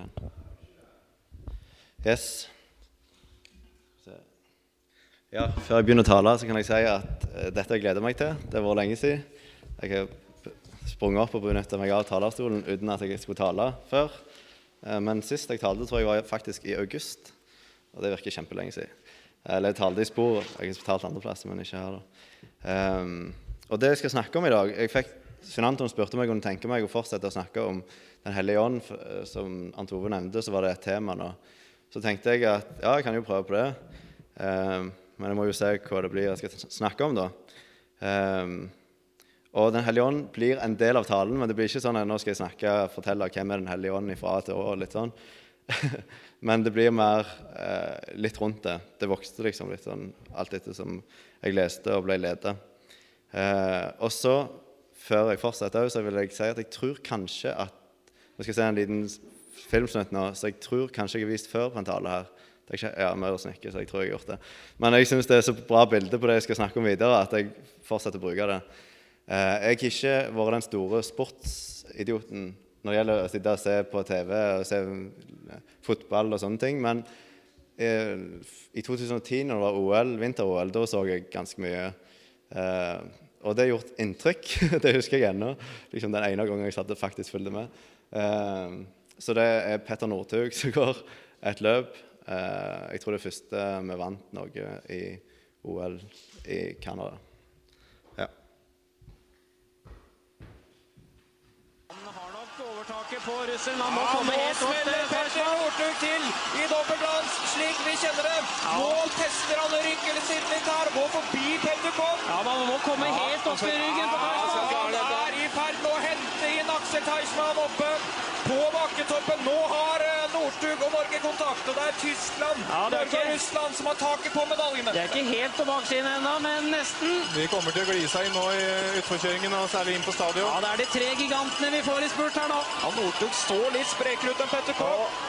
den. Yes. Ja, Før jeg begynner å tale, så kan jeg si at dette dette jeg gleder meg til. Det har vært lenge siden. Jeg har sprunget opp og benytta meg av talerstolen uten at jeg skulle tale før. Uh, men sist jeg talte, tror jeg var faktisk i august. Og det virker kjempelenge siden. Eller jeg talte i spor. Jeg har talt andre plasser, men ikke her. da. Um, og det jeg skal snakke om i dag jeg fikk, Svein spurte meg om jeg kunne tenke meg å fortsette å snakke om Den hellige ånd. Som Ant Ove nevnte, så var det et tema nå. Så tenkte jeg at ja, jeg kan jo prøve på det. Um, men jeg må jo se hva det blir jeg skal snakke om, da. Um, og Den hellige ånd blir en del av talen, men det blir ikke sånn at nå skal jeg snakke, fortelle hvem er Den hellige ånd fra A til Å. litt sånn. men det blir mer eh, litt rundt det. Det vokste liksom litt sånn alt etter som jeg leste og ble ledet. Eh, og så, før jeg fortsetter, så vil jeg si at jeg tror kanskje at Nå skal jeg se en liten filmsnutt nå, så jeg tror kanskje jeg har vist før på en tale her. Det er ikke, ja, mer å snikke, så jeg tror jeg har gjort det. Men jeg syns det er så bra bilde på det jeg skal snakke om videre, at jeg fortsetter å bruke det. Eh, jeg har ikke vært den store sportsidioten når det gjelder å sitte og se på TV og se fotball og sånne ting. Men eh, i 2010, når det var OL, vinter-OL, da så jeg ganske mye. Eh, og det har gjort inntrykk. det husker jeg ennå. Liksom den ene gangen jeg satt og faktisk fulgte med. så det er Petter Northug som går et løp. Eh, jeg tror det første vi vant noe i OL i Canada. Ja. Han har nok overtaket på russeren. Han må ja, komme helt opp til Petter Northug til i dobbeltdans, slik vi kjenner det. Ja. Nå tester han ryggen litt her, må forbi Peltukov. Ja, man må komme ja, helt opp i ryggen på Teichmann. Han er i ferd med å hente inn Aksel Teichmann oppe på bakketoppen. Nå har Northug og Norge kontakt. Og det er Tyskland, ja, det er ikke... Russland som har taket på medaljene. Det er ikke helt på baksiden ennå, men nesten. Vi kommer til å gli seg inn nå i utforkjøringen, og særlig inn på stadion. Ja, Det er de tre gigantene vi får i spurt her nå. Ja, Northug står litt sprekere ut enn Petter Kopp.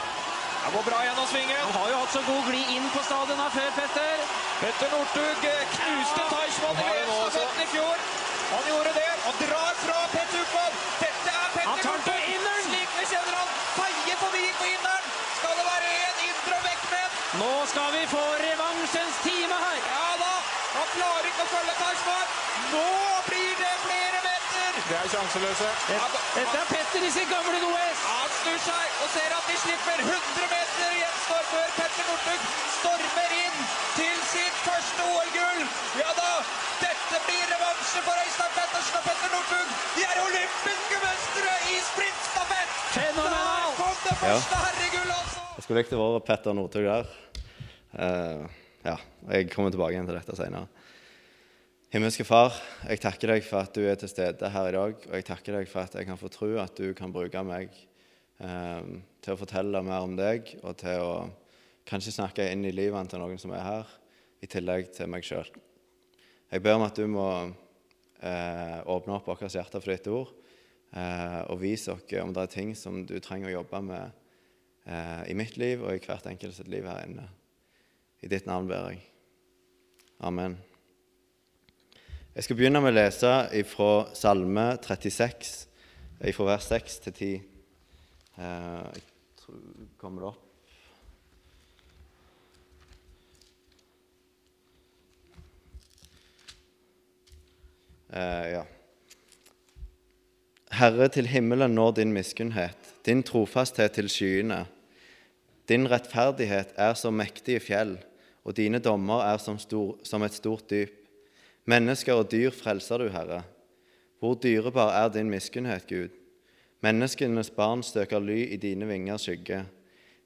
Det går bra gjennom svingen. Han har jo hatt så god glid inn på stadion her før, Petter. Petter Northug eh, knuste Teichmann i VM-stafetten i fjor. Han gjorde det. Han drar fra Petter Kopp. Dette er Petter Han tar den på inneren! Slik vi kjenner han. Feier forbi på inneren. Nå skal vi få revansjens time her. Ja da. Ikke å følge Tarsman. Nå blir det flere meter. Det er sjanseløse. Dette er Petter i sin gamle OS. Han snur seg og ser at de slipper 100 meter gjenstår før Petter Northug stormer inn til sitt første OL-gull. Ja da. Dette blir revansje for Øystein Pettersen og Petter Northug. De er olympiske mestere i sprintstafett. Der kom det første herregullet, altså. Jeg skulle likt å være Petter Northug der. Uh, ja, jeg kommer tilbake igjen til dette senere. Himmelske Far, jeg takker deg for at du er til stede her i dag. Og jeg takker deg for at jeg kan få tro at du kan bruke meg eh, til å fortelle mer om deg, og til å kanskje snakke inn i livet til noen som er her, i tillegg til meg sjøl. Jeg ber om at du må eh, åpne opp vårt hjerte for ditt ord, og vise oss om det er ting som du trenger å jobbe med eh, i mitt liv og i hvert enkelt sitt liv her inne. I ditt navn ber jeg. Amen. Jeg skal begynne med å lese fra Salme 36, fra vers 6 til 10. Eh, jeg tror Kommer det opp? Eh, ja. Herre, til himmelen når din miskunnhet din trofasthet til skyene. Din rettferdighet er som mektige fjell, og dine dommer er som, stor, som et stort dyp. Mennesker og dyr frelser du, Herre. Hvor dyrebar er din miskunnhet, Gud. Menneskenes barn støker ly i dine vingers skygge.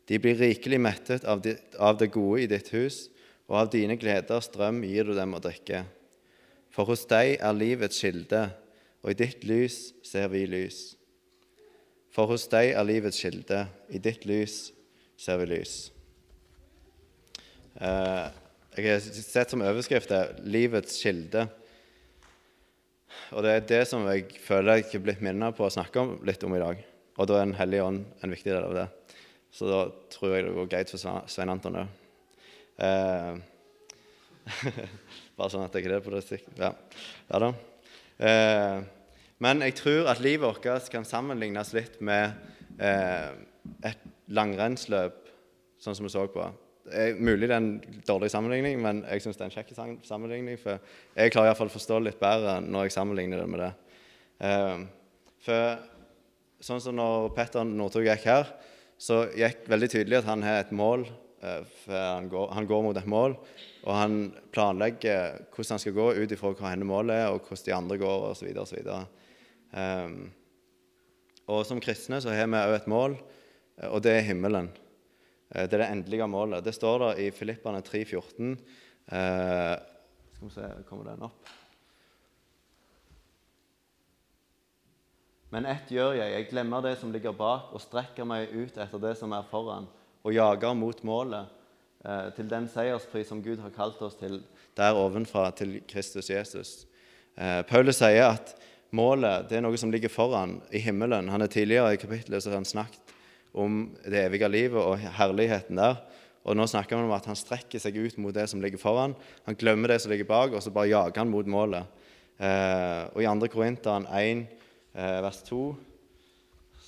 De blir rikelig mettet av, det gode i ditt hus, og av dine gleder strøm gir du dem å drikke. For hos deg er livets kilde, og i ditt lys ser vi lys. For hos deg er livets kilde, i ditt lys ser vi lys. Eh, jeg har sett som overskrift er 'Livets kilde'. Og Det er det som jeg føler jeg er blitt minnet på å snakke om, litt om i dag. Og da er Den hellige ånd en viktig del av det. Så da tror jeg det går greit for Svein Anton òg. Eh, bare sånn at jeg ikke er på det stikket. Ja. ja da. Eh, men jeg tror at livet vårt kan sammenlignes litt med eh, et langrennsløp, sånn som vi så på. Er mulig det er en dårlig sammenligning, men jeg syns det er en kjekk sammenligning. For jeg klarer iallfall å forstå litt bedre når jeg sammenligner det med det. Eh, for sånn som når Petter Northug gikk her, så gikk veldig tydelig at han har et mål. eh, for han går, han går mot et mål, og han planlegger hvordan han skal gå ut ifra hva hennes mål er, og hvordan de andre går, osv. osv. Um, og som kristne så har vi òg et mål, eh, og det er himmelen. Eh, Det er det endelige målet. Det står der i Filippane 3,14. Eh, skal vi se, kommer den opp? Men ett gjør jeg, jeg glemmer det som ligger bak, og strekker meg ut etter det som er foran, og jager mot målet, eh, til den seierspris som Gud har kalt oss til der ovenfra, til Kristus Jesus. Eh, Paulus sier at målet det er noe som ligger foran i himmelen. Han er Tidligere i kapittelet så har han snakket om det evige livet og herligheten der. Og nå snakker han om at han strekker seg ut mot det som ligger foran. Han glemmer det som ligger bak, og så bare jager han mot målet. Eh, og i 2. Korinteren 1, eh, vers 2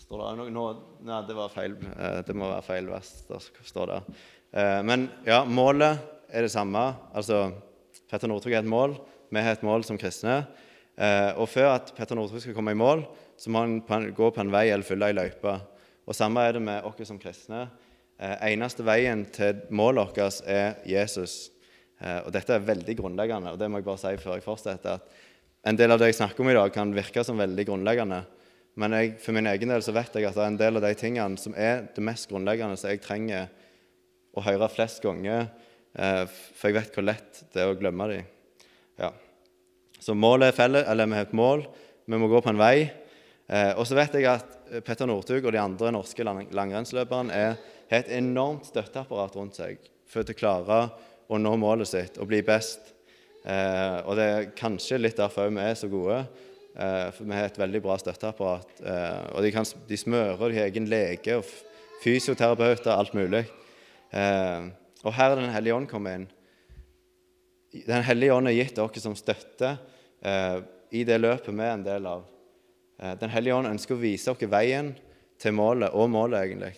står det noe nå, Nei, det var feil. Eh, det må være feil vers. Der står det. Eh, men ja, målet er det samme. Altså, Petter Northug er et mål. Vi har et mål som kristne. Eh, og før at Petter Northug skal komme i mål, så må han gå på en vei eller fylle ei løype. Og samme er det med oss som kristne. Eh, eneste veien til målet vårt er Jesus. Eh, og dette er veldig grunnleggende, og det må jeg bare si før jeg fortsetter. at En del av det jeg snakker om i dag, kan virke som veldig grunnleggende. Men jeg, for min egen del så vet jeg at det er en del av de tingene som er det mest grunnleggende som jeg trenger å høre flest ganger, eh, for jeg vet hvor lett det er å glemme dem. Ja. Så målet er felles, eller vi har et mål. Vi må gå på en vei. Eh, og så vet jeg at Petter Northug og de andre norske lang langrennsløperne er, har et enormt støtteapparat rundt seg for å klare å nå målet sitt og bli best. Eh, og det er kanskje litt derfor vi er så gode. Eh, for vi har et veldig bra støtteapparat. Eh, og de, kan, de smører, de har egen lege og fysioterapeuter, alt mulig. Eh, og her er Den hellige ånd kommet inn. Den hellige ånd er gitt dere som støtte eh, i det løpet vi er en del av. Eh, Den hellige ånd ønsker å vise dere veien til målet, og målet egentlig.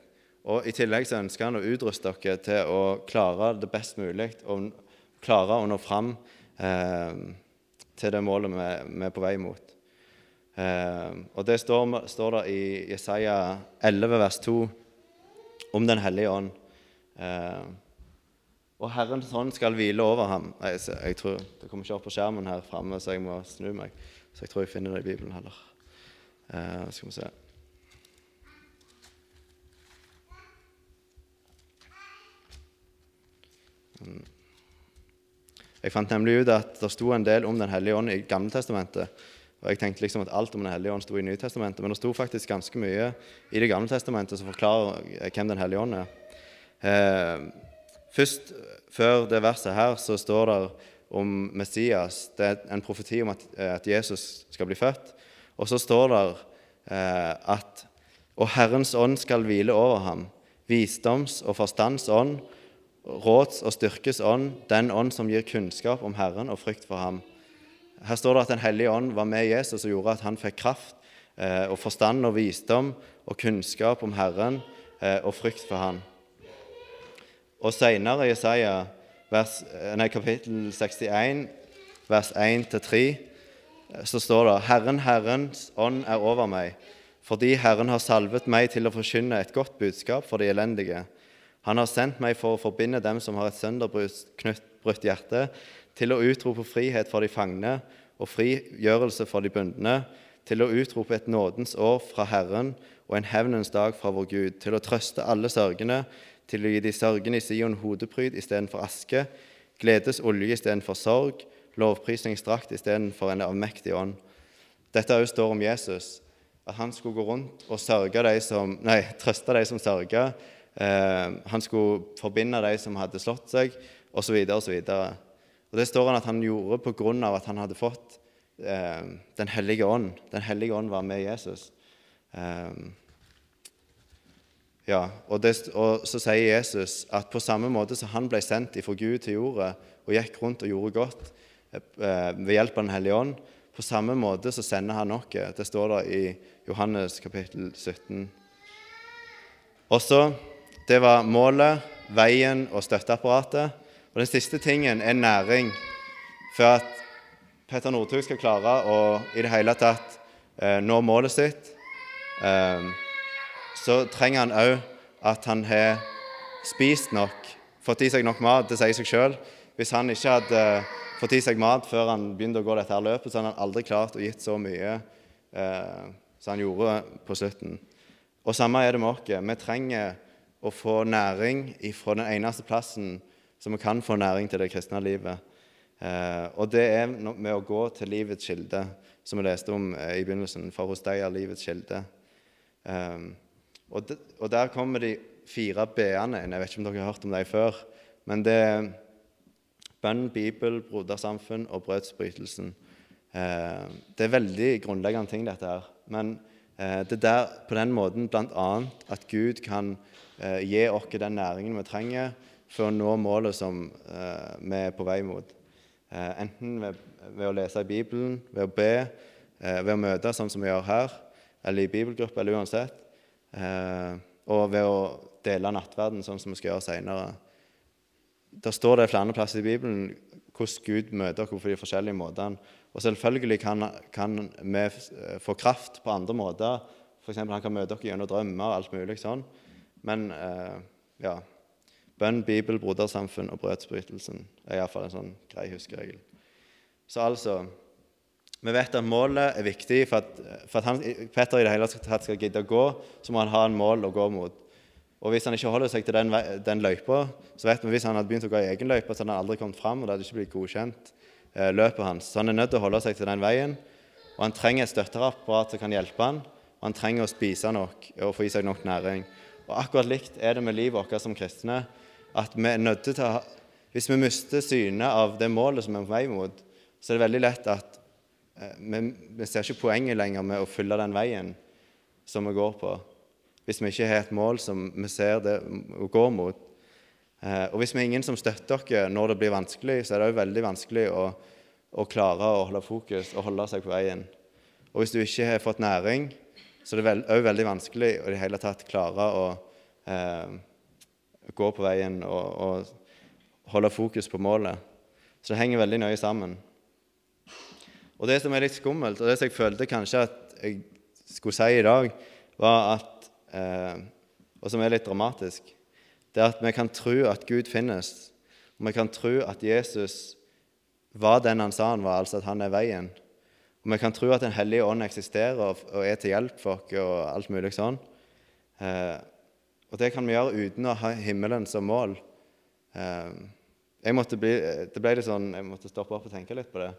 Og I tillegg så ønsker han å utruste dere til å klare det best mulig og klare å nå fram eh, til det målet vi, er på vei mot. Eh, og Det står, står der i Jesaja 11, vers 2 om Den hellige ånd. Eh, og Herrens hånd skal hvile over ham. Nei, jeg, jeg tror, Det kommer ikke opp på skjermen her framme, så jeg må snu meg. Så jeg tror jeg finner det i Bibelen heller. Eh, skal vi se. Mm. Jeg fant nemlig ut at det sto en del om Den hellige ånd i Gamle testamentet. Og jeg tenkte liksom at alt om Den hellige ånd sto i Nytestamentet, men det sto faktisk ganske mye i Det gamle testamentet som forklarer eh, hvem Den hellige ånd er. Eh, først, før det verset her, så står det om Messias. Det er en profeti om at, eh, at Jesus skal bli født. Og så står det eh, at Og Herrens ånd skal hvile over ham. Visdoms- og forstands ånd, råds- og styrkes ånd, den ånd som gir kunnskap om Herren og frykt for ham. Her står det at Den hellige ånd var med Jesus og gjorde at han fikk kraft eh, og forstand og visdom og kunnskap om Herren eh, og frykt for ham. Og senere i Jesaja, vers, nei, kapittel 61, vers 1-3, så står det Herren, Herrens ånd er over meg, fordi Herren har salvet meg til å forkynne et godt budskap for de elendige. Han har sendt meg for å forbinde dem som har et sønderbrutt hjerte, til å utrope frihet for de fangne og frigjørelse for de bundne, til å utrope et nådens år fra Herren og en hevnens dag fra vår Gud, til å trøste alle sørgende, til å gi de sørgende i Sion hodepryd istedenfor aske, gledes olje istedenfor sorg, lovprisningsdrakt istedenfor en avmektig ånd. Dette også står om Jesus, at han skulle gå rundt og de som, nei, trøste de som sørga. Eh, han skulle forbinde de som hadde slått seg, osv. Og det står han at han gjorde av at han hadde fått eh, Den hellige ånd. Den hellige ånd var med Jesus. Eh, ja, og, det, og så sier Jesus at på samme måte som han ble sendt ifra Gud til jorda og gikk rundt og gjorde godt ved hjelp av Den hellige ånd, på samme måte så sender han oss. Det står det i Johannes kapittel 17. Også, Det var målet, veien og støtteapparatet. Og den siste tingen er næring. For at Petter Northug skal klare å i det hele tatt eh, nå målet sitt, eh, så trenger han òg at han har spist nok, fått i seg nok mat. Det sier seg sjøl. Hvis han ikke hadde fått i seg mat før han begynte å gå dette her løpet, så hadde han aldri klart å gitt så mye eh, som han gjorde på slutten. Og samme er det med oss. Vi trenger å få næring fra den eneste plassen som vi kan få næring til det kristne livet. Eh, og det er med å gå til livets kilde, som vi leste om eh, i begynnelsen. For hos deg er livets kilde. Eh, og, de, og, der kommer de fire b-ene inn. Jeg vet ikke om dere har hørt om dem før. Men det er bønn, Bibel, brodersamfunn og brødsbrytelsen. Eh, det er veldig grunnleggende ting, dette her. Men eh, det er der, på den måten bl.a. at Gud kan eh, gi oss den næringen vi trenger for å nå målet som eh, vi er på vei mot. Eh, enten ved, ved, å lese i Bibelen, ved å be, eh, ved å møte sånn som vi gjør her, eller i bibelgruppe, eller uansett. Og ved å dele nattverden, sånn som vi skal gjøre seinere. Der står det flere plasser i Bibelen hvordan Gud møter oss på de forskjellige måtene. Og selvfølgelig kan, kan vi få kraft på andre måter. F.eks. han kan møte oss gjennom drømmer og alt mulig sånn. Men eh, ja, Bønn, Bibel, brodersamfunn og brødsbrytelsen er iallfall en sånn grei huskeregel. Så altså Vi vet at målet er viktig. For at, for at han, Petter i det hele tatt skal gidde å gå, så må han ha en mål å gå mot. Og Hvis han ikke holder seg til den, den løypa, så vet vi hvis han hadde begynt å gå i egen løype, så hadde han aldri kommet fram, og det hadde ikke blitt godkjent eh, løpet hans. Så han er nødt til å holde seg til den veien. Og han trenger et støtteapparat som kan hjelpe han, og han trenger å spise nok og få i seg nok næring. Og Akkurat likt er det med livet vårt som kristne at vi er nødt til å ha Hvis vi mister synet av det målet som vi er på vei mot, så er det veldig lett at eh, vi, vi ser ikke poenget lenger med å følge den veien som vi går på, hvis vi ikke har et mål som vi ser det og går mot. Eh, og hvis vi er ingen som støtter oss når det blir vanskelig, så er det òg veldig vanskelig å, å, klare å holde fokus og holde seg på veien. Og hvis du ikke har fått næring, så er det òg veldig vanskelig å i det hele tatt klare å eh, gå på veien og, og holde fokus på målet. Så det henger veldig nøye sammen. Og det som er litt skummelt, og det som jeg følte kanskje at jeg skulle si i dag, var at Og som er litt dramatisk, det er at vi kan tro at Gud finnes. Og vi kan tro at Jesus var den han sa han var, altså at han er veien. Og vi kan tro at Den hellige ånd eksisterer og er til hjelp for oss og alt mulig sånn. Eh, og det kan vi gjøre uten å ha himmelen som mål. Eh, jeg måtte bli, det ble litt sånn, jeg måtte stoppe opp og tenke litt på det.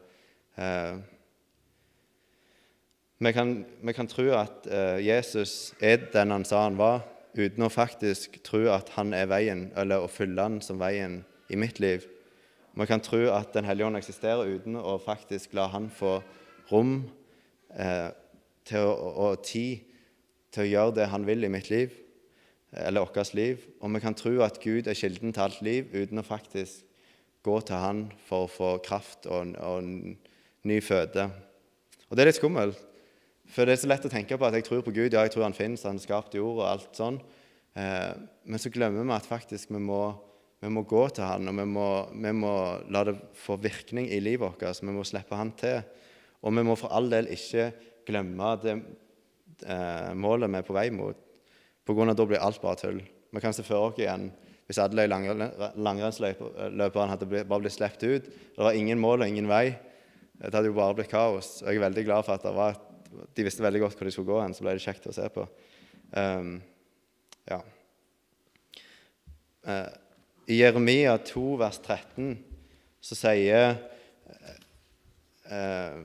Vi kan, vi kan tro at eh, Jesus er den han sa han var, uten å faktisk tro at han er veien, eller å følge han som veien i mitt liv. Vi kan tro at Den hellige ånd eksisterer uten å faktisk la han få rom eh, til å, og tid til å gjøre det han vil i mitt liv eller vårt liv. Og vi kan tro at Gud er kilden til alt liv, uten å faktisk gå til Han for å få kraft og, og ny føde. Og det er litt skummelt. For det er så lett å tenke på at jeg tror på Gud, ja, jeg tror Han finnes, Han har skapt jord og alt sånn. Eh, men så glemmer vi at faktisk vi må, vi må gå til Han, og vi må, vi må, la det få virkning i livet vårt. Vi må slippe Han til. Og vi må for all del ikke glemme det eh, målet vi er på vei mot. På grunn av da blir alt bare tull. Vi kan se for oss igjen hvis alle langrennsløperne hadde bare blitt sluppet ut. Det var ingen mål og ingen vei. Det hadde jo bare blitt kaos. Og jeg er veldig glad for at det var, de visste veldig godt hvor de skulle gå hen. Så ble det kjekt å se på. Um, ja. Uh, I Jeremia 2, vers 13, så sier uh,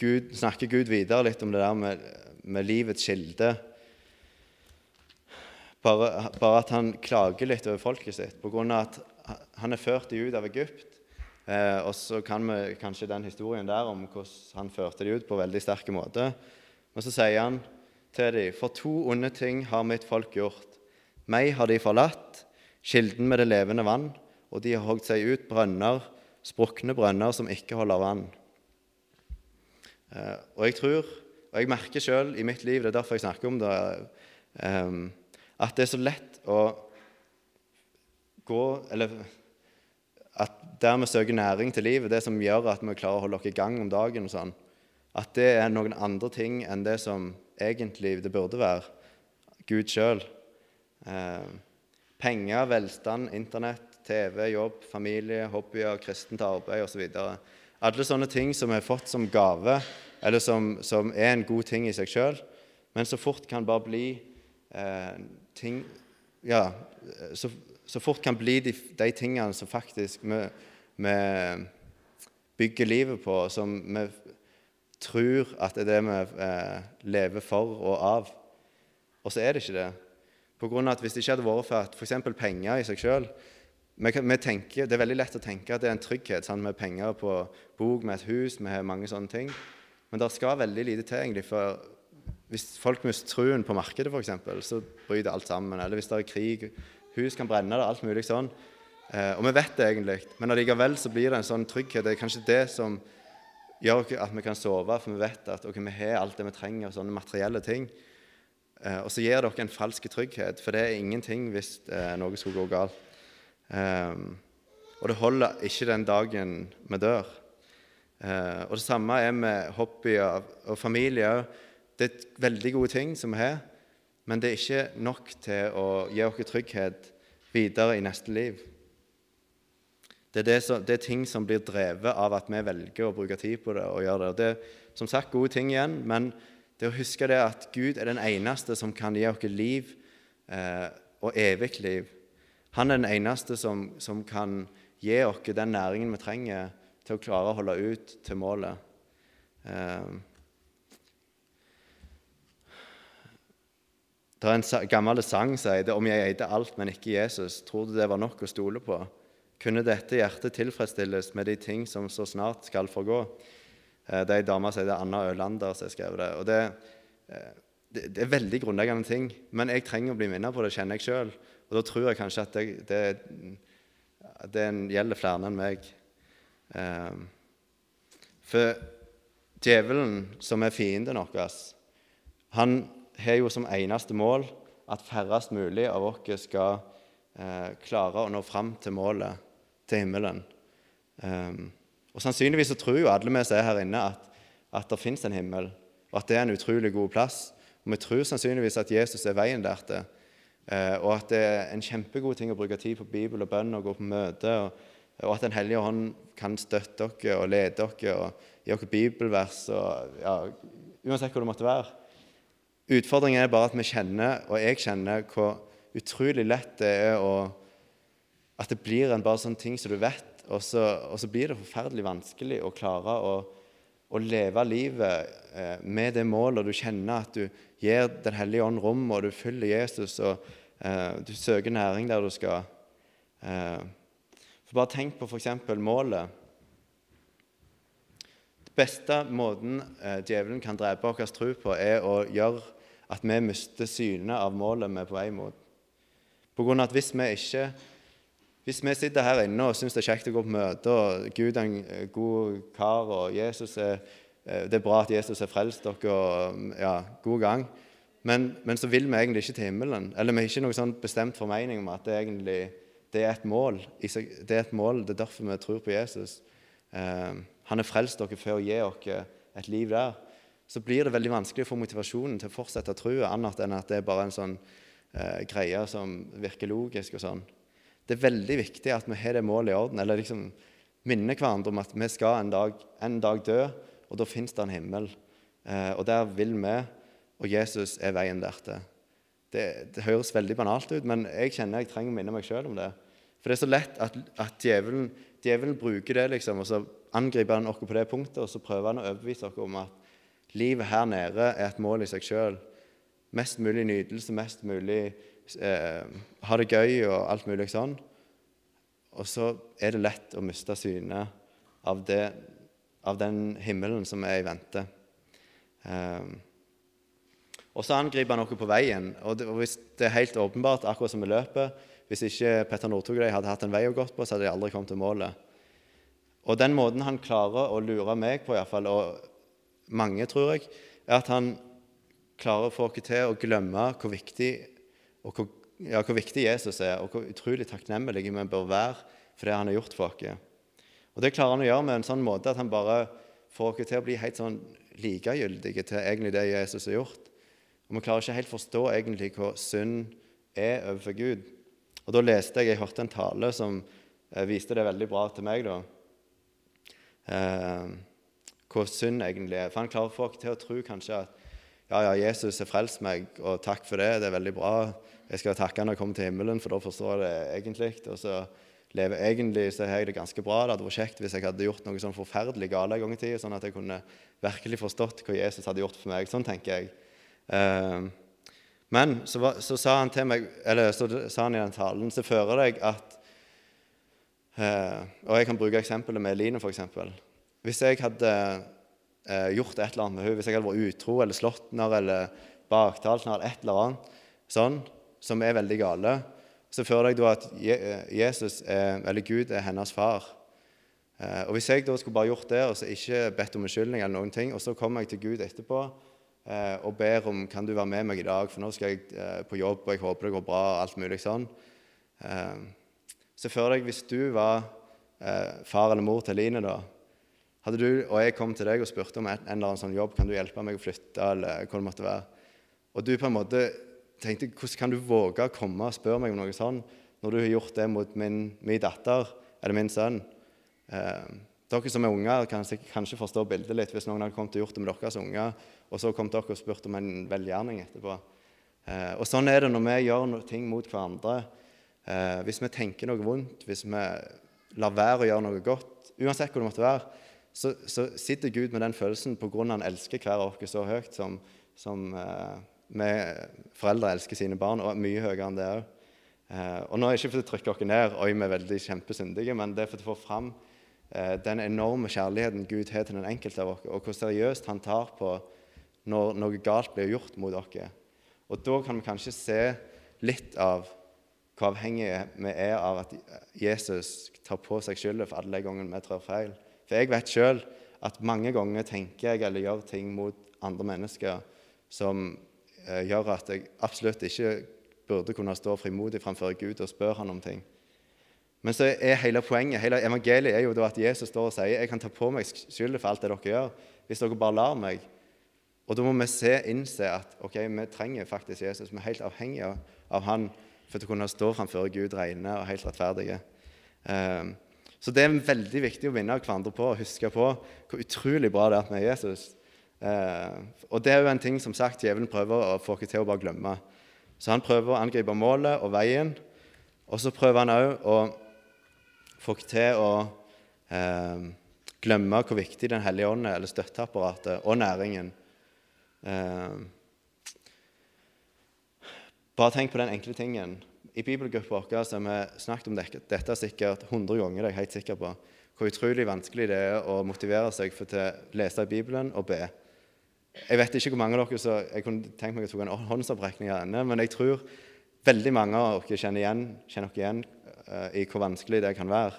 Gud, snakker Gud videre litt om det der med, med livets kilde. Bare, bare, at han klager litt over folket sitt pga. at han er ført de ut av Egypt. Eh, og så kan vi kanskje den historien der om hvordan han førte de ut på veldig sterke måte. Men så sier han til dem, for to onde ting har mitt folk gjort. Meg har de forlatt, kilden med det levende vann, og de har hogd seg ut brønner, sprukne brønner som ikke holder vann. Eh, og jeg tror, og jeg merker sjøl i mitt liv, det er derfor jeg snakker om det eh, at det er så lett å gå Eller at der vi søker næring til livet, det som gjør at vi klarer å holde oss i gang om dagen, og sånn, at det er noen andre ting enn det som egentlig det burde være. Gud sjøl. Eh, penger, velstand, Internett, TV, jobb, familie, hobbyer, kristent arbeid osv. Alle sånne ting som vi har fått som gave, eller som, som er en god ting i seg sjøl, men så fort kan bare bli eh, ting Ja, så, så, fort kan bli de, de tingene som faktisk vi, vi, bygger livet på, som vi tror at det er det vi eh, lever for og av. Og så er det ikke det. På grunn av at Hvis det ikke hadde vært for at f.eks. penger i seg sjøl det er veldig lett å tenke at det er en trygghet sant, med penger på bok, med et hus, med mange sånne ting. Men det skal veldig lite til egentlig for hvis folk mister truen på markedet, f.eks., så bryter alt sammen. Eller hvis det er krig, hus kan brenne, det alt mulig sånn. Eh, og vi vet det egentlig, men allikevel så blir det en sånn trygghet. Det er kanskje det som gjør at vi kan sove, for vi vet at okay, vi har alt det vi trenger, sånne materielle ting. Eh, og så gir dere en falsk trygghet, for det er ingenting hvis eh, noe skulle gå galt. Eh, og det holder ikke den dagen vi dør. Eh, og det samme er med hobbyer og familie òg. Det er veldig gode ting som vi har, men det er ikke nok til å gi oss trygghet videre i neste liv. Det er, det, som, det er, ting som blir drevet av at vi velger å bruke tid på det. og gjøre det. Det er som sagt gode ting igjen, men det å huske det at Gud er den eneste som kan gi oss liv eh, og evig liv. Han er den eneste som, som kan gi oss den næringen vi trenger til å klare å holde ut til målet. Eh, Det er en gammel sang som sier om jeg eide alt, men ikke Jesus, tror du det var nok å stole på? Kunne dette hjertet tilfredsstilles med de ting som så snart skal forgå? Eh, det er ei dame som heter Anna Ølander som har skrevet det. og det, eh, det, det, er veldig grunnleggende ting, men jeg trenger å bli minnet på det, kjenner jeg sjøl. Og da tror jeg kanskje at det, det, det gjelder flere enn meg. Eh, for djevelen, som er fienden vår, han har jo som eneste mål at færrest mulig av oss skal eh, klare å nå fram til målet, til himmelen. Um, og Sannsynligvis så tror jo alle vi som er her inne, at, at det fins en himmel, og at det er en utrolig god plass. Og vi tror sannsynligvis at Jesus er veien der til, eh, og at det er en kjempegod ting å bruke tid på Bibel og bønn og gå på møte, og, og at Den hellige hånd kan støtte dere og lede dere og gi dere bibelvers og ja, uansett hva det måtte være. Utfordringen er bare at vi kjenner, og jeg kjenner, hvor utrolig lett det er å At det blir en bare sånn ting som du vet, og så, og så blir det forferdelig vanskelig å klare å, å leve livet eh, med det målet, du kjenner at du gir Den hellige ånd rom, og du følger Jesus, og eh, du søker næring der du skal. Eh, for Bare tenk på f.eks. målet. Beste måten eh, djevelen kan drepe vår tro på, er å gjøre at vi mister synet av målet vi er på vei mot. På grunn av at hvis vi ikke hvis vi sitter her inne og syns det er kjekt å gå på møte, og Gud er en god kar, og er, eh, det er bra at Jesus har frelst dere, og ja, god gang, men, men, så vil vi egentlig ikke til himmelen. Eller vi har ikke noen sånn bestemt formening om at det, egentlig, det er et mål. Det er et mål, det er derfor vi tror på Jesus. Eh, han har frelst dere for å gi dere et liv der så blir det veldig vanskelig å få motivasjonen til å fortsette trua, annet enn at det er bare en sånn eh, greie som virker logisk. og sånn. Det er veldig viktig at vi har det målet i orden, eller liksom minner hverandre om at vi skal en dag, en dag dø, og da fins det en himmel. Eh, og der vil vi, og Jesus er veien dertil. Det, det høres veldig banalt ut, men jeg kjenner jeg trenger å minne meg sjøl om det. For det er så lett at, at djevelen, djevelen, bruker det, liksom, og så angriper han oss på det punktet, og så prøver han å overbevise oss om at livet her nede er et mål i seg sjøl. Mest mulig nytelse, mest mulig eh, ha det gøy og alt mulig sånn. Og så er det lett å miste synet av, det, av den himmelen som er i vente. Eh, og så angriper han oss på veien. Og, det, og hvis det er helt åpenbart, akkurat som i løpet Hvis ikke Petter Northug hadde hatt en vei å gå på, så hadde de aldri kommet til målet. Og den måten han klarer å lure meg på, i hvert fall, og mange, tror jeg, er at han klarer å få oss til å glemme hvor viktig hvor ja, hvor viktig Jesus er, og hvor utrolig takknemlige vi bør være for det han har gjort for oss. Og Det klarer han å gjøre med en sånn måte at han bare får oss til å bli helt sånn likegyldige til egentlig det Jesus har gjort. Og Vi klarer ikke helt forstå egentlig hva synd er overfor Gud. Og Da leste jeg, jeg hørte en tale som eh, viste det veldig bra til meg. da. Eh, hvor synd egentlig er. For Han klarer folk til å tro kanskje at ja, ja, Jesus har frelst meg, og takk for det, det er veldig bra. Jeg skal takke når jeg kommer til himmelen, for da forstår jeg det egentlig. Og så lever egentlig så har jeg det ganske bra. Det hadde vært kjekt hvis jeg hadde gjort noe sånn forferdelig galt en gang i tida, sånn at jeg kunne virkelig forstått hva Jesus hadde gjort for meg. Sånn tenker jeg. Eh, men så, så, sa han til meg, eller så sa han i den talen, så fører deg at eh, Og jeg kan bruke eksempelet med Eline, f.eks. Hvis jeg hadde eh, gjort et eller annet med henne, hvis jeg hadde vært utro eller slått henne eller baktalt henne eller et eller annet sånn, som er veldig gale, så føler jeg da at Jesus, er, eller Gud, er hennes far. Eh, og Hvis jeg da skulle bare gjort det og så ikke bedt om unnskyldning, eller noen ting, og så kommer jeg til Gud etterpå eh, og ber om kan du være med meg i dag, for nå skal jeg eh, på jobb, og jeg håper det går bra, og alt mulig sånn, eh, så for deg hvis du var eh, far eller mor til Line, da, hadde du og jeg kom til deg og spurte om en eller annen sånn jobb, kan du hjelpe meg å flytte, eller hva det måtte være, og du på en måte tenkte hvordan kan du våge å komme og spørre meg om noe sånt når du har gjort det mot min, min datter eller min sønn? Eh, dere som er unger, kan kanskje forstå bildet litt hvis noen hadde kommet og gjort det med deres unger, og så kom dere og spurt om en velgjerning etterpå. Eh, og Sånn er det når vi gjør ting mot hverandre. Eh, hvis vi tenker noe vondt, hvis vi lar være å gjøre noe godt, uansett hvor det måtte være, så, så, sitter Gud med den følelsen på grunn av han elsker hver av oss så høyt som, som eh, vi foreldre elsker sine barn, og mye høyere enn det òg. Eh, og nå er det ikke for å trykke oss ned oi, vi er veldig kjempesyndige, men det er for å få fram eh, den enorme kjærligheten Gud har til den enkelte av oss, og hvor seriøst han tar på når noe galt blir gjort mot oss. Og da kan vi kanskje se litt av hvor avhengige vi er av at Jesus tar på seg skylda for alle gangene vi trår feil. For jeg vet sjøl at mange ganger tenker jeg eller gjør ting mot andre mennesker som eh, gjør at jeg absolutt ikke burde kunne stå frimodig framfor Gud og spørre han om ting. Men så er hele poenget, hele evangeliet er jo da at Jesus står og sier jeg kan ta på meg skylda for alt det dere gjør, hvis dere bare lar meg. Og da må vi se, innse at ok, vi trenger faktisk Jesus. Vi er helt avhengige av han for å kunne stå framfor Gud rene og helt rettferdige. Um, så det er veldig viktig å minne hverandre på og huske på hvor utrolig bra det er at vi er Jesus. Eh, og det er jo en ting som sagt djevelen prøver å få oss til å bare glemme. Så han prøver å angripe målet og veien, og så prøver han òg å få oss til å eh, glemme hvor viktig Den hellige ånd er, eller støtteapparatet og næringen. Eh, bare tenk på den enkle tingen i bibelgruppa vår har vi snakket om dette, dette sikkert 100 ganger. det er jeg helt sikker på, Hvor utrolig vanskelig det er å motivere seg for å lese Bibelen og be. Jeg vet ikke hvor mange av dere så jeg kunne tenkt meg å ta en håndsopprekning av denne, men jeg tror veldig mange av dere kjenner, igjen, kjenner dere igjen uh, i hvor vanskelig det kan være.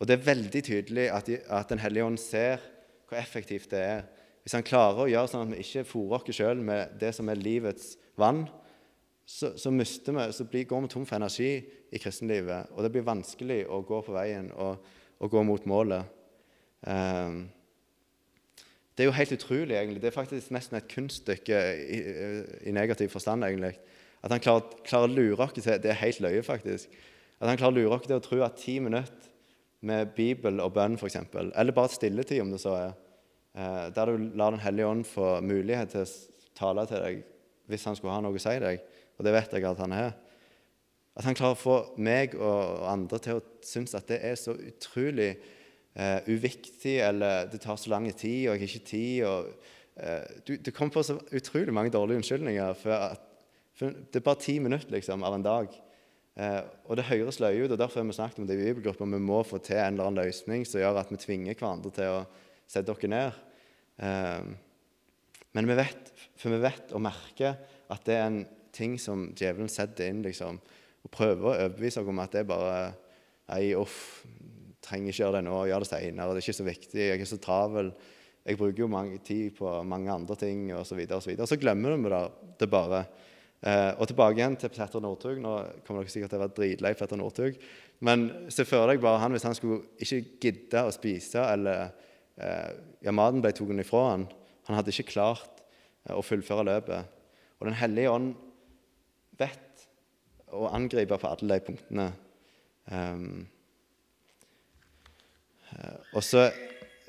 Og det er veldig tydelig at, de, at Den hellige ånd ser hvor effektivt det er. Hvis han klarer å gjøre sånn at vi ikke fôrer oss sjøl med det som er livets vann, så, så, vi, så blir, går vi tom for energi i kristenlivet. Og det blir vanskelig å gå på veien og, og gå mot målet. Um, det er jo helt utrolig, egentlig. Det er faktisk nesten et kunststykke i, i negativ forstand. egentlig. At han klarer, klarer å lure oss til Det er helt løye, faktisk. At han klarer å lure oss til å tro at ti minutter med Bibel og bønn, f.eks., eller bare stilletid, om det så er, eh, der du lar Den hellige ånd få mulighet til å tale til deg hvis han skulle ha noe å si deg, og det vet jeg at han er. At han klarer å få meg og andre til å synes at det er så utrolig eh, uviktig, eller det tar så lang tid, og jeg har ikke tid og, eh, du, Det kommer på så utrolig mange dårlige unnskyldninger for, at, for det er bare ti minutter liksom, av en dag. Eh, og det høres løye ut, og derfor har vi snakket om det i bibelgruppa. Vi må få til en eller annen løsning som gjør at vi tvinger hverandre til å sette dere ned. Eh, men vi vet, for vi vet og merker at det er en ting som djevelen setter inn liksom, og prøver å overbevise oss om at det er bare Nei, uff, trenger ikke gjøre det nå, gjør det seinere. Det er ikke så viktig. Jeg er så travel. Jeg bruker jo mange tid på mange andre ting osv. Så, videre, og så, videre. så glemmer vi det, det bare. Eh, og tilbake igjen til Petter Northug. Nå kommer dere sikkert til å være dritlei Petter Northug. Men se for deg bare han hvis han skulle ikke gidde å spise, eller eh, ja, maten ble tatt ifra han. Han hadde ikke klart eh, å fullføre løpet. Og Den hellige ånd vet å angripe på alle de punktene. Um, og så,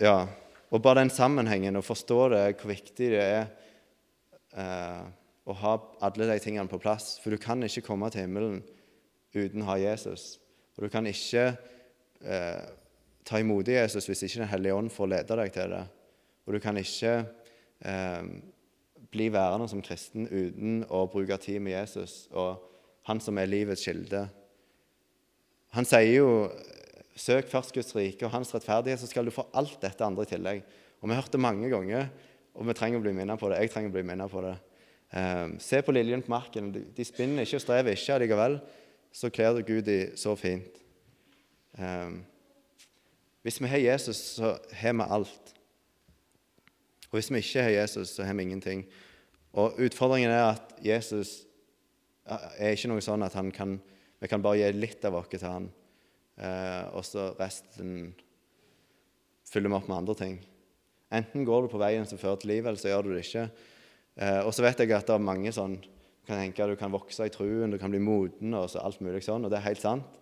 ja, og bare den sammenhengen, å forstå det, hvor viktig det er uh, å ha alle de tingene på plass. For du kan ikke komme til himmelen uten å ha Jesus. Og du kan ikke uh, ta imot Jesus hvis ikke Den hellige ånd får lede deg til det. Og du kan ikke eh, bli værende som kristen uten å bruke tid med Jesus og han som er livets kilde. Han sier jo Søk først Guds rike og hans rettferdighet, så skal du få alt dette andre i tillegg. Og Vi har hørt det mange ganger, og vi trenger å bli minnet på det. Jeg trenger å bli minnet på det. Um, se på liljen på marken. De, spinner ikke og strever ikke allikevel. Så kler du Gud i så fint. Um, hvis vi har Jesus, så har vi alt. Og hvis vi ikke har Jesus, så har vi ingenting. Og Utfordringen er at Jesus er ikke noe sånn at kan, vi kan bare gi litt av oss til han, eh, og så resten fyller vi opp med andre ting. Enten går du på veien som fører til livet, eller så gjør du det ikke. Eh, og så vet jeg at det er mange sånn Du kan tenke at du kan vokse i truen, du kan bli moden og alt mulig sånn, og det er helt sant.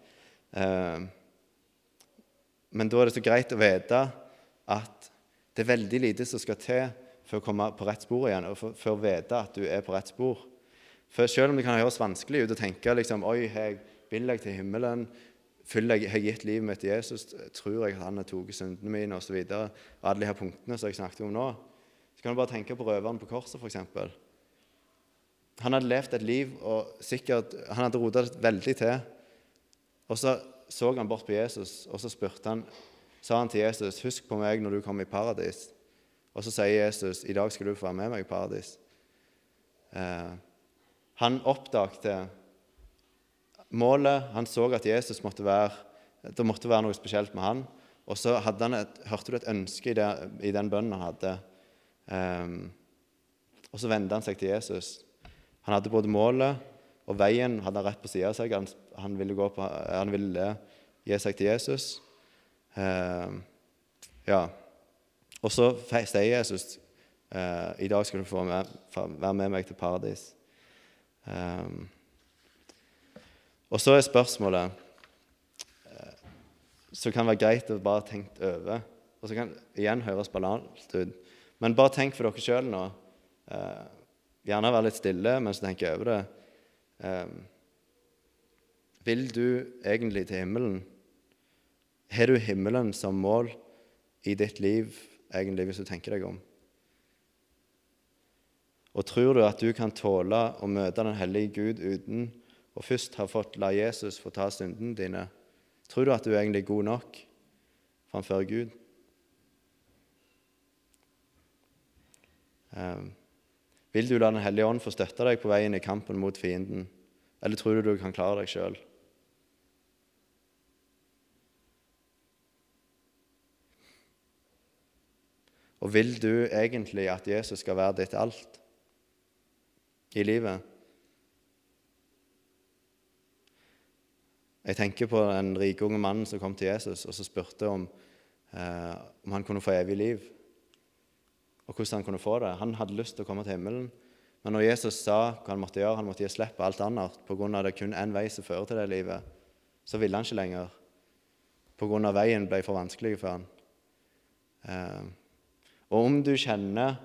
Eh, men da er det så greit å vite at det er veldig lite som skal til for å komme på rett spor igjen, og for, for å vite at du er på rett spor. For selv om det kan høres vanskelig ut å tenke liksom, Oi, jeg, vil jeg til himmelen? Føler jeg har gitt livet mitt til Jesus? Tror jeg at han har tatt syndene mine? Og, så videre, alle de her punktene som jeg snakket om nå. Så kan du bare tenke på røveren på korset, f.eks. Han hadde levd et liv, og sikkert, han hadde rota det veldig til. Og så så han bort på Jesus, og så spurte han, sa han til Jesus, 'Husk på meg når du kommer i paradis.' Og så sier Jesus, 'I dag skal du få være med meg i paradis'. Eh, han oppdagte målet. Han så at Jesus måtte være, det måtte være noe spesielt med han. Og så et, hørte du et ønske i, det, i den bønnen han hadde. Um, og så vendte han seg til Jesus. Han hadde både målet og veien hadde han rett på sida av seg. Han, han, ville på, han, ville gi seg til Jesus. Um, ja. Og så sier Jesus uh, i dag skal du få være med meg til paradis. Um, og så er spørsmålet uh, Så kan være greit å bare tenke over. Og så kan igjen høres banalt ut. Men bare tenk for dere sjøl nå. Uh, gjerne være litt stille mens du tenker over det. Um, vil du egentlig til himmelen? Har du himmelen som mål i ditt liv, egentlig, hvis du tenker deg om? Og tror du at du kan tåle å møte den hellige Gud uten å først ha fått la Jesus få ta syndene dine? Tror du at du er egentlig god nok framfor Gud? Um, vil du la Den hellige ånd få støtte deg på veien i kampen mot fienden, eller tror du du kan klare deg sjøl? Og vil du egentlig at Jesus skal være ditt alt? i livet. Jeg tenker på den rike unge mannen som kom til Jesus og så spurte om, eh, om han kunne få evig liv, og hvordan han kunne få det. Han hadde lyst til å komme til himmelen, men når Jesus sa hva han måtte gjøre, han måtte gi slipp på alt annet pga. det kun én vei som fører til det livet, så ville han ikke lenger pga. veien ble for vanskelig for han. Eh, og om du kjenner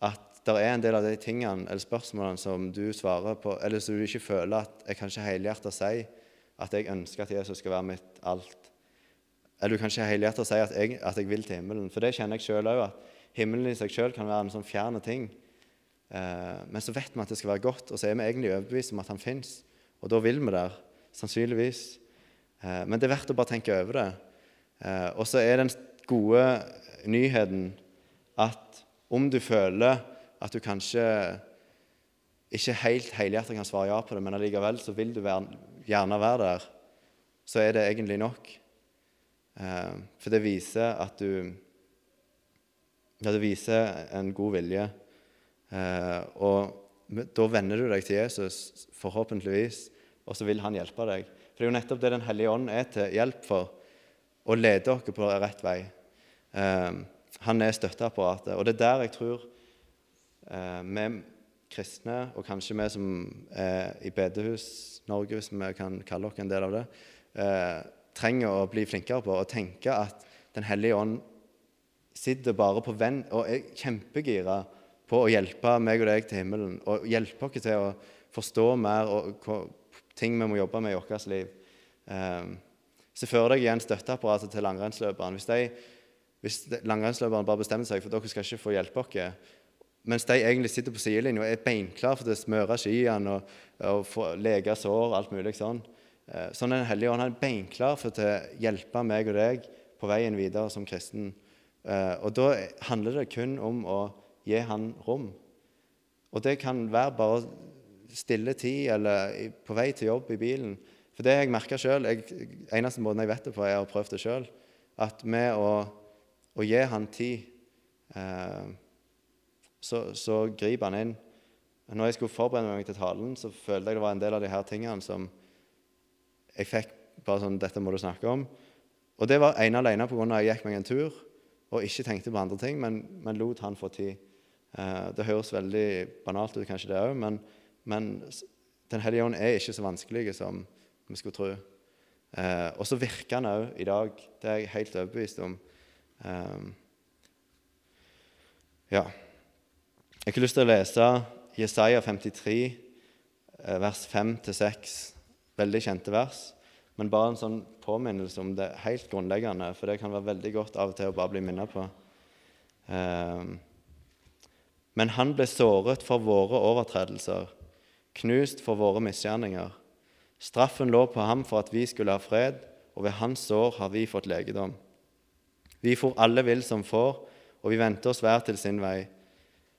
at det er en del av de tingene eller spørsmålene som du svarer på, eller som du ikke føler at jeg kan ikke helhjertet si at jeg ønsker at Jesus skal være mitt alt. Eller du kan ikke helhjertet si at jeg, at jeg vil til himmelen. For det kjenner jeg sjøl òg, at himmelen i seg sjøl kan være en sånn fjerne ting. Eh, men så vet vi at det skal være godt, og så er vi egentlig overbevist om at han fins. Og da vil vi der, sannsynligvis. Eh, men det er verdt å bare tenke over det. Eh, og så er den gode nyheten at om du føler at du kanskje ikke helt helhjertet kan svare ja på det, men allikevel så vil du være, gjerne være der, så er det egentlig nok. Eh, for det viser at du Ja, det viser en god vilje. Eh, og da venner du deg til Jesus, forhåpentligvis, og så vil han hjelpe deg. For det er jo nettopp det Den hellige ånd er til hjelp for, å lede dere på rett vei. Han er støtteapparatet. Og det er der jeg tror eh, vi kristne, og kanskje vi som er i bedehus-Norge, hvis vi kan kalle oss en del av det, eh, trenger å bli flinkere på å tenke at Den hellige ånd sitter bare på venn og er kjempegira på å hjelpe meg og deg til himmelen. Og hjelpe oss til å forstå mer og ting vi må jobbe med i vårt liv. Eh, Se for deg igjen støtteapparatet til langrennsløperen. Hvis, de, hvis langrennsløperne bare bestemmer seg for at dere skal ikke få hjelpe oss, mens de egentlig sitter på sidelinja og er beinklare for å smøre skiene og, og få lege sår og alt mulig sånn. Eh, sånn er Den hellige ånd. Han er beinklar for å hjelpe meg og deg på veien videre som kristen. Eh, og da handler det kun om å gi han rom. Og det kan være bare stille tid eller på vei til jobb i bilen. For det jeg merker sjøl Eneste måten jeg vet det på, er å prøve det sjøl. At med å, å, gi han tid, eh, så, så, griper han inn. Når jeg skulle forberede meg til talen, så følte jeg det var en del av de her tingene som jeg fikk bare sånn Dette må du snakke om. Og det var ene alene pga. at jeg gikk meg en tur og ikke tenkte på andre ting, men, men lot han få tid. Eh, det høres veldig banalt ut, kanskje det òg, men, men Den hellige ånd er ikke så vanskelig som vi skulle tro. Eh, og så virker han òg i dag. Det er jeg helt overbevist om. Eh, ja. Jeg har lyst til å lese Jesaja 53, eh, vers 5-6. Veldig kjente vers. Men bare en sånn påminnelse om det helt grunnleggende, for det kan være veldig godt av og til å bare bli minnet på. Eh, men han ble såret for våre overtredelser, knust for våre misgjerninger. Straffen lå på ham for at vi skulle ha fred, og ved hans sår har vi fått legedom. Vi for alle vill som får, og vi vendte oss hver til sin vei.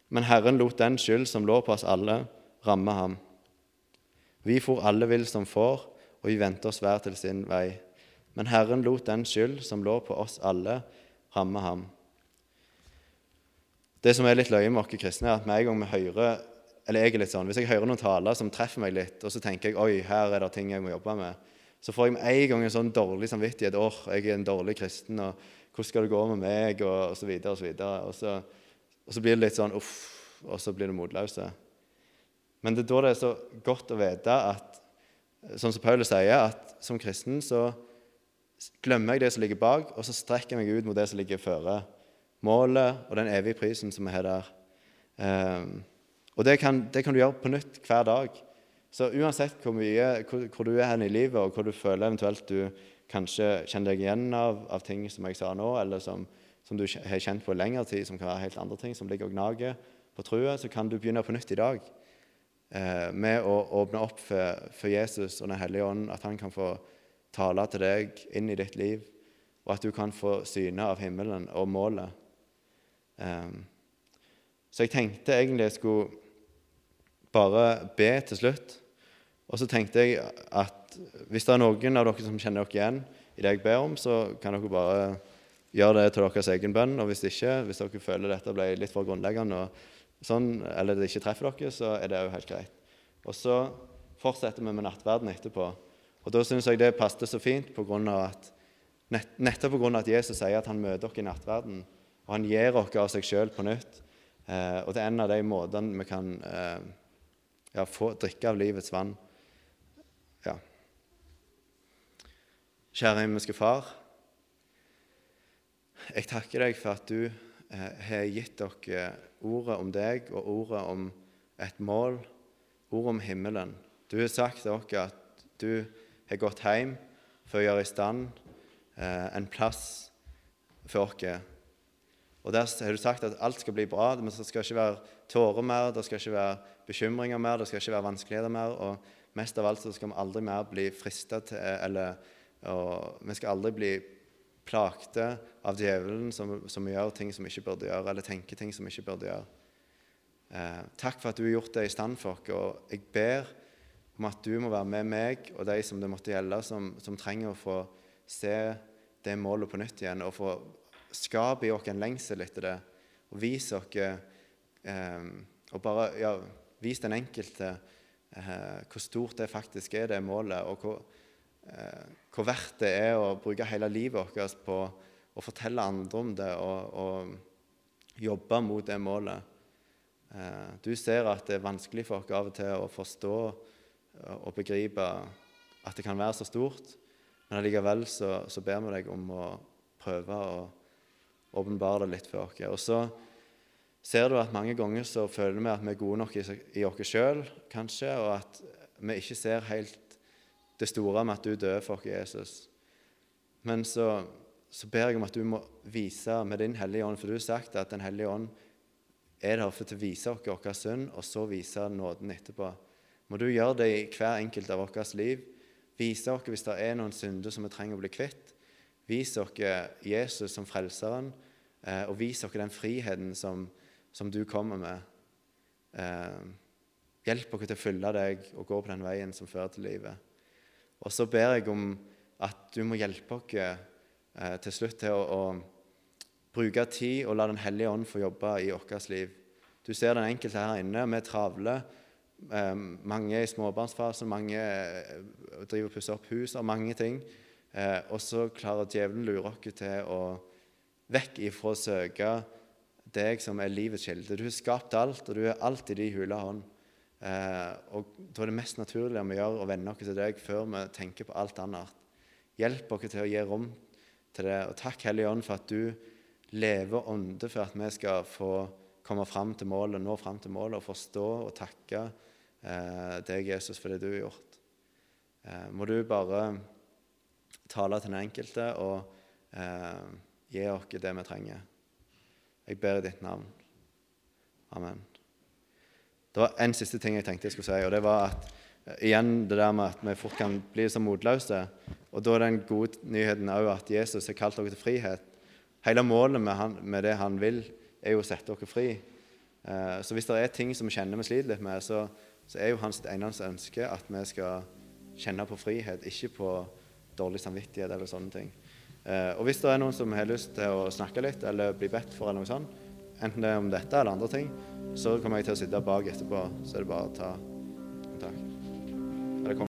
Men Herren lot den skyld som lå på oss alle, ramme ham. Vi for alle vill som får, og vi vendte oss hver til sin vei. Men Herren lot den skyld som lå på oss alle, ramme ham. Det som er litt løye med oss kristne, er at med en gang vi hører eller jeg er litt sånn, Hvis jeg hører noen taler som treffer meg litt, og så tenker jeg oi, her er det ting jeg må jobbe med, så får jeg med en gang en sånn dårlig samvittighet. åh, jeg er en dårlig kristen, og hvordan skal det gå med meg, og, og så videre og så videre. Og så, og så blir det litt sånn uff, og så blir det motløse. Men det er da det er så godt å vite at, sånn som Paulus sier, at som kristen så glemmer jeg det som ligger bak, og så strekker jeg meg ut mot det som ligger føre. Målet og den evige prisen som vi har der. Um, og det kan, det kan, du gjøre på nytt hver dag. Så uansett hvor, mye, hvor, hvor du er hen i livet, og hvor du føler eventuelt du kanskje kjenner deg igjen av, av ting som jeg sa nå, eller som, som, du har kjent på lengre tid, som kan være helt andre ting, som ligger og gnager på trua, så kan du begynne på nytt i dag eh, med å åpne opp for, for, Jesus og Den hellige ånd, at han kan få tale til deg inn i ditt liv, og at du kan få syne av himmelen og målet. Eh, så jeg tenkte egentlig jeg skulle bare be til slutt. Og så tenkte jeg at hvis det er noen av dere som kjenner dere igjen i det jeg ber om, så kan dere bare gjøre det til deres egen bønn. Og hvis ikke, hvis dere føler dette ble litt for grunnleggende, sånn, eller det ikke treffer dere, så er det òg helt greit. Og så fortsetter vi med nattverden etterpå. Og da syns jeg det passet så fint på grunn av at, nett, nettopp pga. at Jesus sier at han møter dere i nattverden, og han gir dere av seg sjøl på nytt. Eh, og det er en av de måtene vi kan eh, ja, få drikke av livets vann. Ja. Kjære himmelske Far. Jeg takker deg for at du eh, har gitt dere ordet om deg og ordet om et mål, ordet om himmelen. Du har sagt til dere at du har gått hjem for å gjøre i stand eh, en plass for oss og Der har du sagt at alt skal bli bra. Men det skal ikke være tårer mer, det skal ikke være bekymringer mer, det skal ikke være vanskeligheter mer. Og mest av alt så skal vi aldri mer bli frista til eller Vi skal aldri bli plagte av djevelen som, som, gjør ting som vi ikke burde gjøre, eller tenker ting som vi ikke burde gjøre. Eh, takk for at du har gjort det i stand for oss. Og jeg ber om at du må være med meg og de som det måtte gjelde, som, som trenger å få se det målet på nytt igjen. og få Skap i oss en lengsel etter det, og vis oss eh, Og bare ja, vis den enkelte eh, hvor stort det faktisk er, det målet, og hvor, hvor verdt det er å bruke hele livet vårt på å fortelle andre om det og, og jobbe mot det målet. Eh, du ser at det er vanskelig for oss av og til å forstå og begripe at det kan være så stort, men allikevel så, så ber vi deg om å prøve å åpenbare det litt for oss. Og så ser du at mange ganger så føler vi at vi er gode nok i, i oss sjøl, kanskje, og at vi ikke ser helt det store med at du døde for oss, Jesus. Men så, så, ber jeg om at du må vise med din Hellige Ånd, for du har sagt at Den hellige ånd er der for å vise oss vår synd, og så vise nåden etterpå. Må du gjøre det i hver enkelt av vårt liv. Vise oss hvis det er noen synder som vi trenger å bli kvitt. Vis oss Jesus som frelseren, eh, og vis oss den friheten som, som du kommer med. Eh, hjelp oss til å følge deg og gå på den veien som fører til livet. Og så ber jeg om at du må hjelpe oss eh, til slutt til å, å, bruke tid og la Den hellige ånd få jobbe i vårt liv. Du ser den enkelte her inne. Vi er travle. Eh, mange er i småbarnsfasen, mange eh, driver og pusser opp hus og mange ting. Eh, og så klarer djevelen lure oss til å vekk ifra å søke deg som er livets kilde. Du har skapt alt, og du er alltid i hula hånd. Eh, og Da er det mest naturlige vi gjør, å vende oss til deg før vi tenker på alt annet. Hjelp oss til å gi rom til det. Og takk, Hellige Ånd, for at du lever ånde for at vi skal få komme fram til målet, nå fram til målet og forstå og takke eh, deg, Jesus, for det du har gjort. Eh, må du bare tale til den enkelte og eh, gi oss det vi trenger. Jeg ber i ditt navn. Amen. Det var en siste ting jeg tenkte jeg skulle si, og det var at eh, igjen det der med at vi fort kan bli så motløse. Og da er den gode nyheten òg at Jesus har kalt dere til frihet. Hele målet med, han, med, det han vil, er jo å sette dere fri. Eh, så hvis det er ting som vi kjenner vi sliter litt med, så, så er jo hans eneste ønske at vi skal kjenne på frihet, ikke på dårlig samvittighet eller sånne ting. Eh, og hvis det er noen som har lyst til å snakke litt eller bli bedt for, eller noe sånt, enten det er om dette eller andre ting, så kommer jeg til å sitte bak etterpå. Så er det bare å ta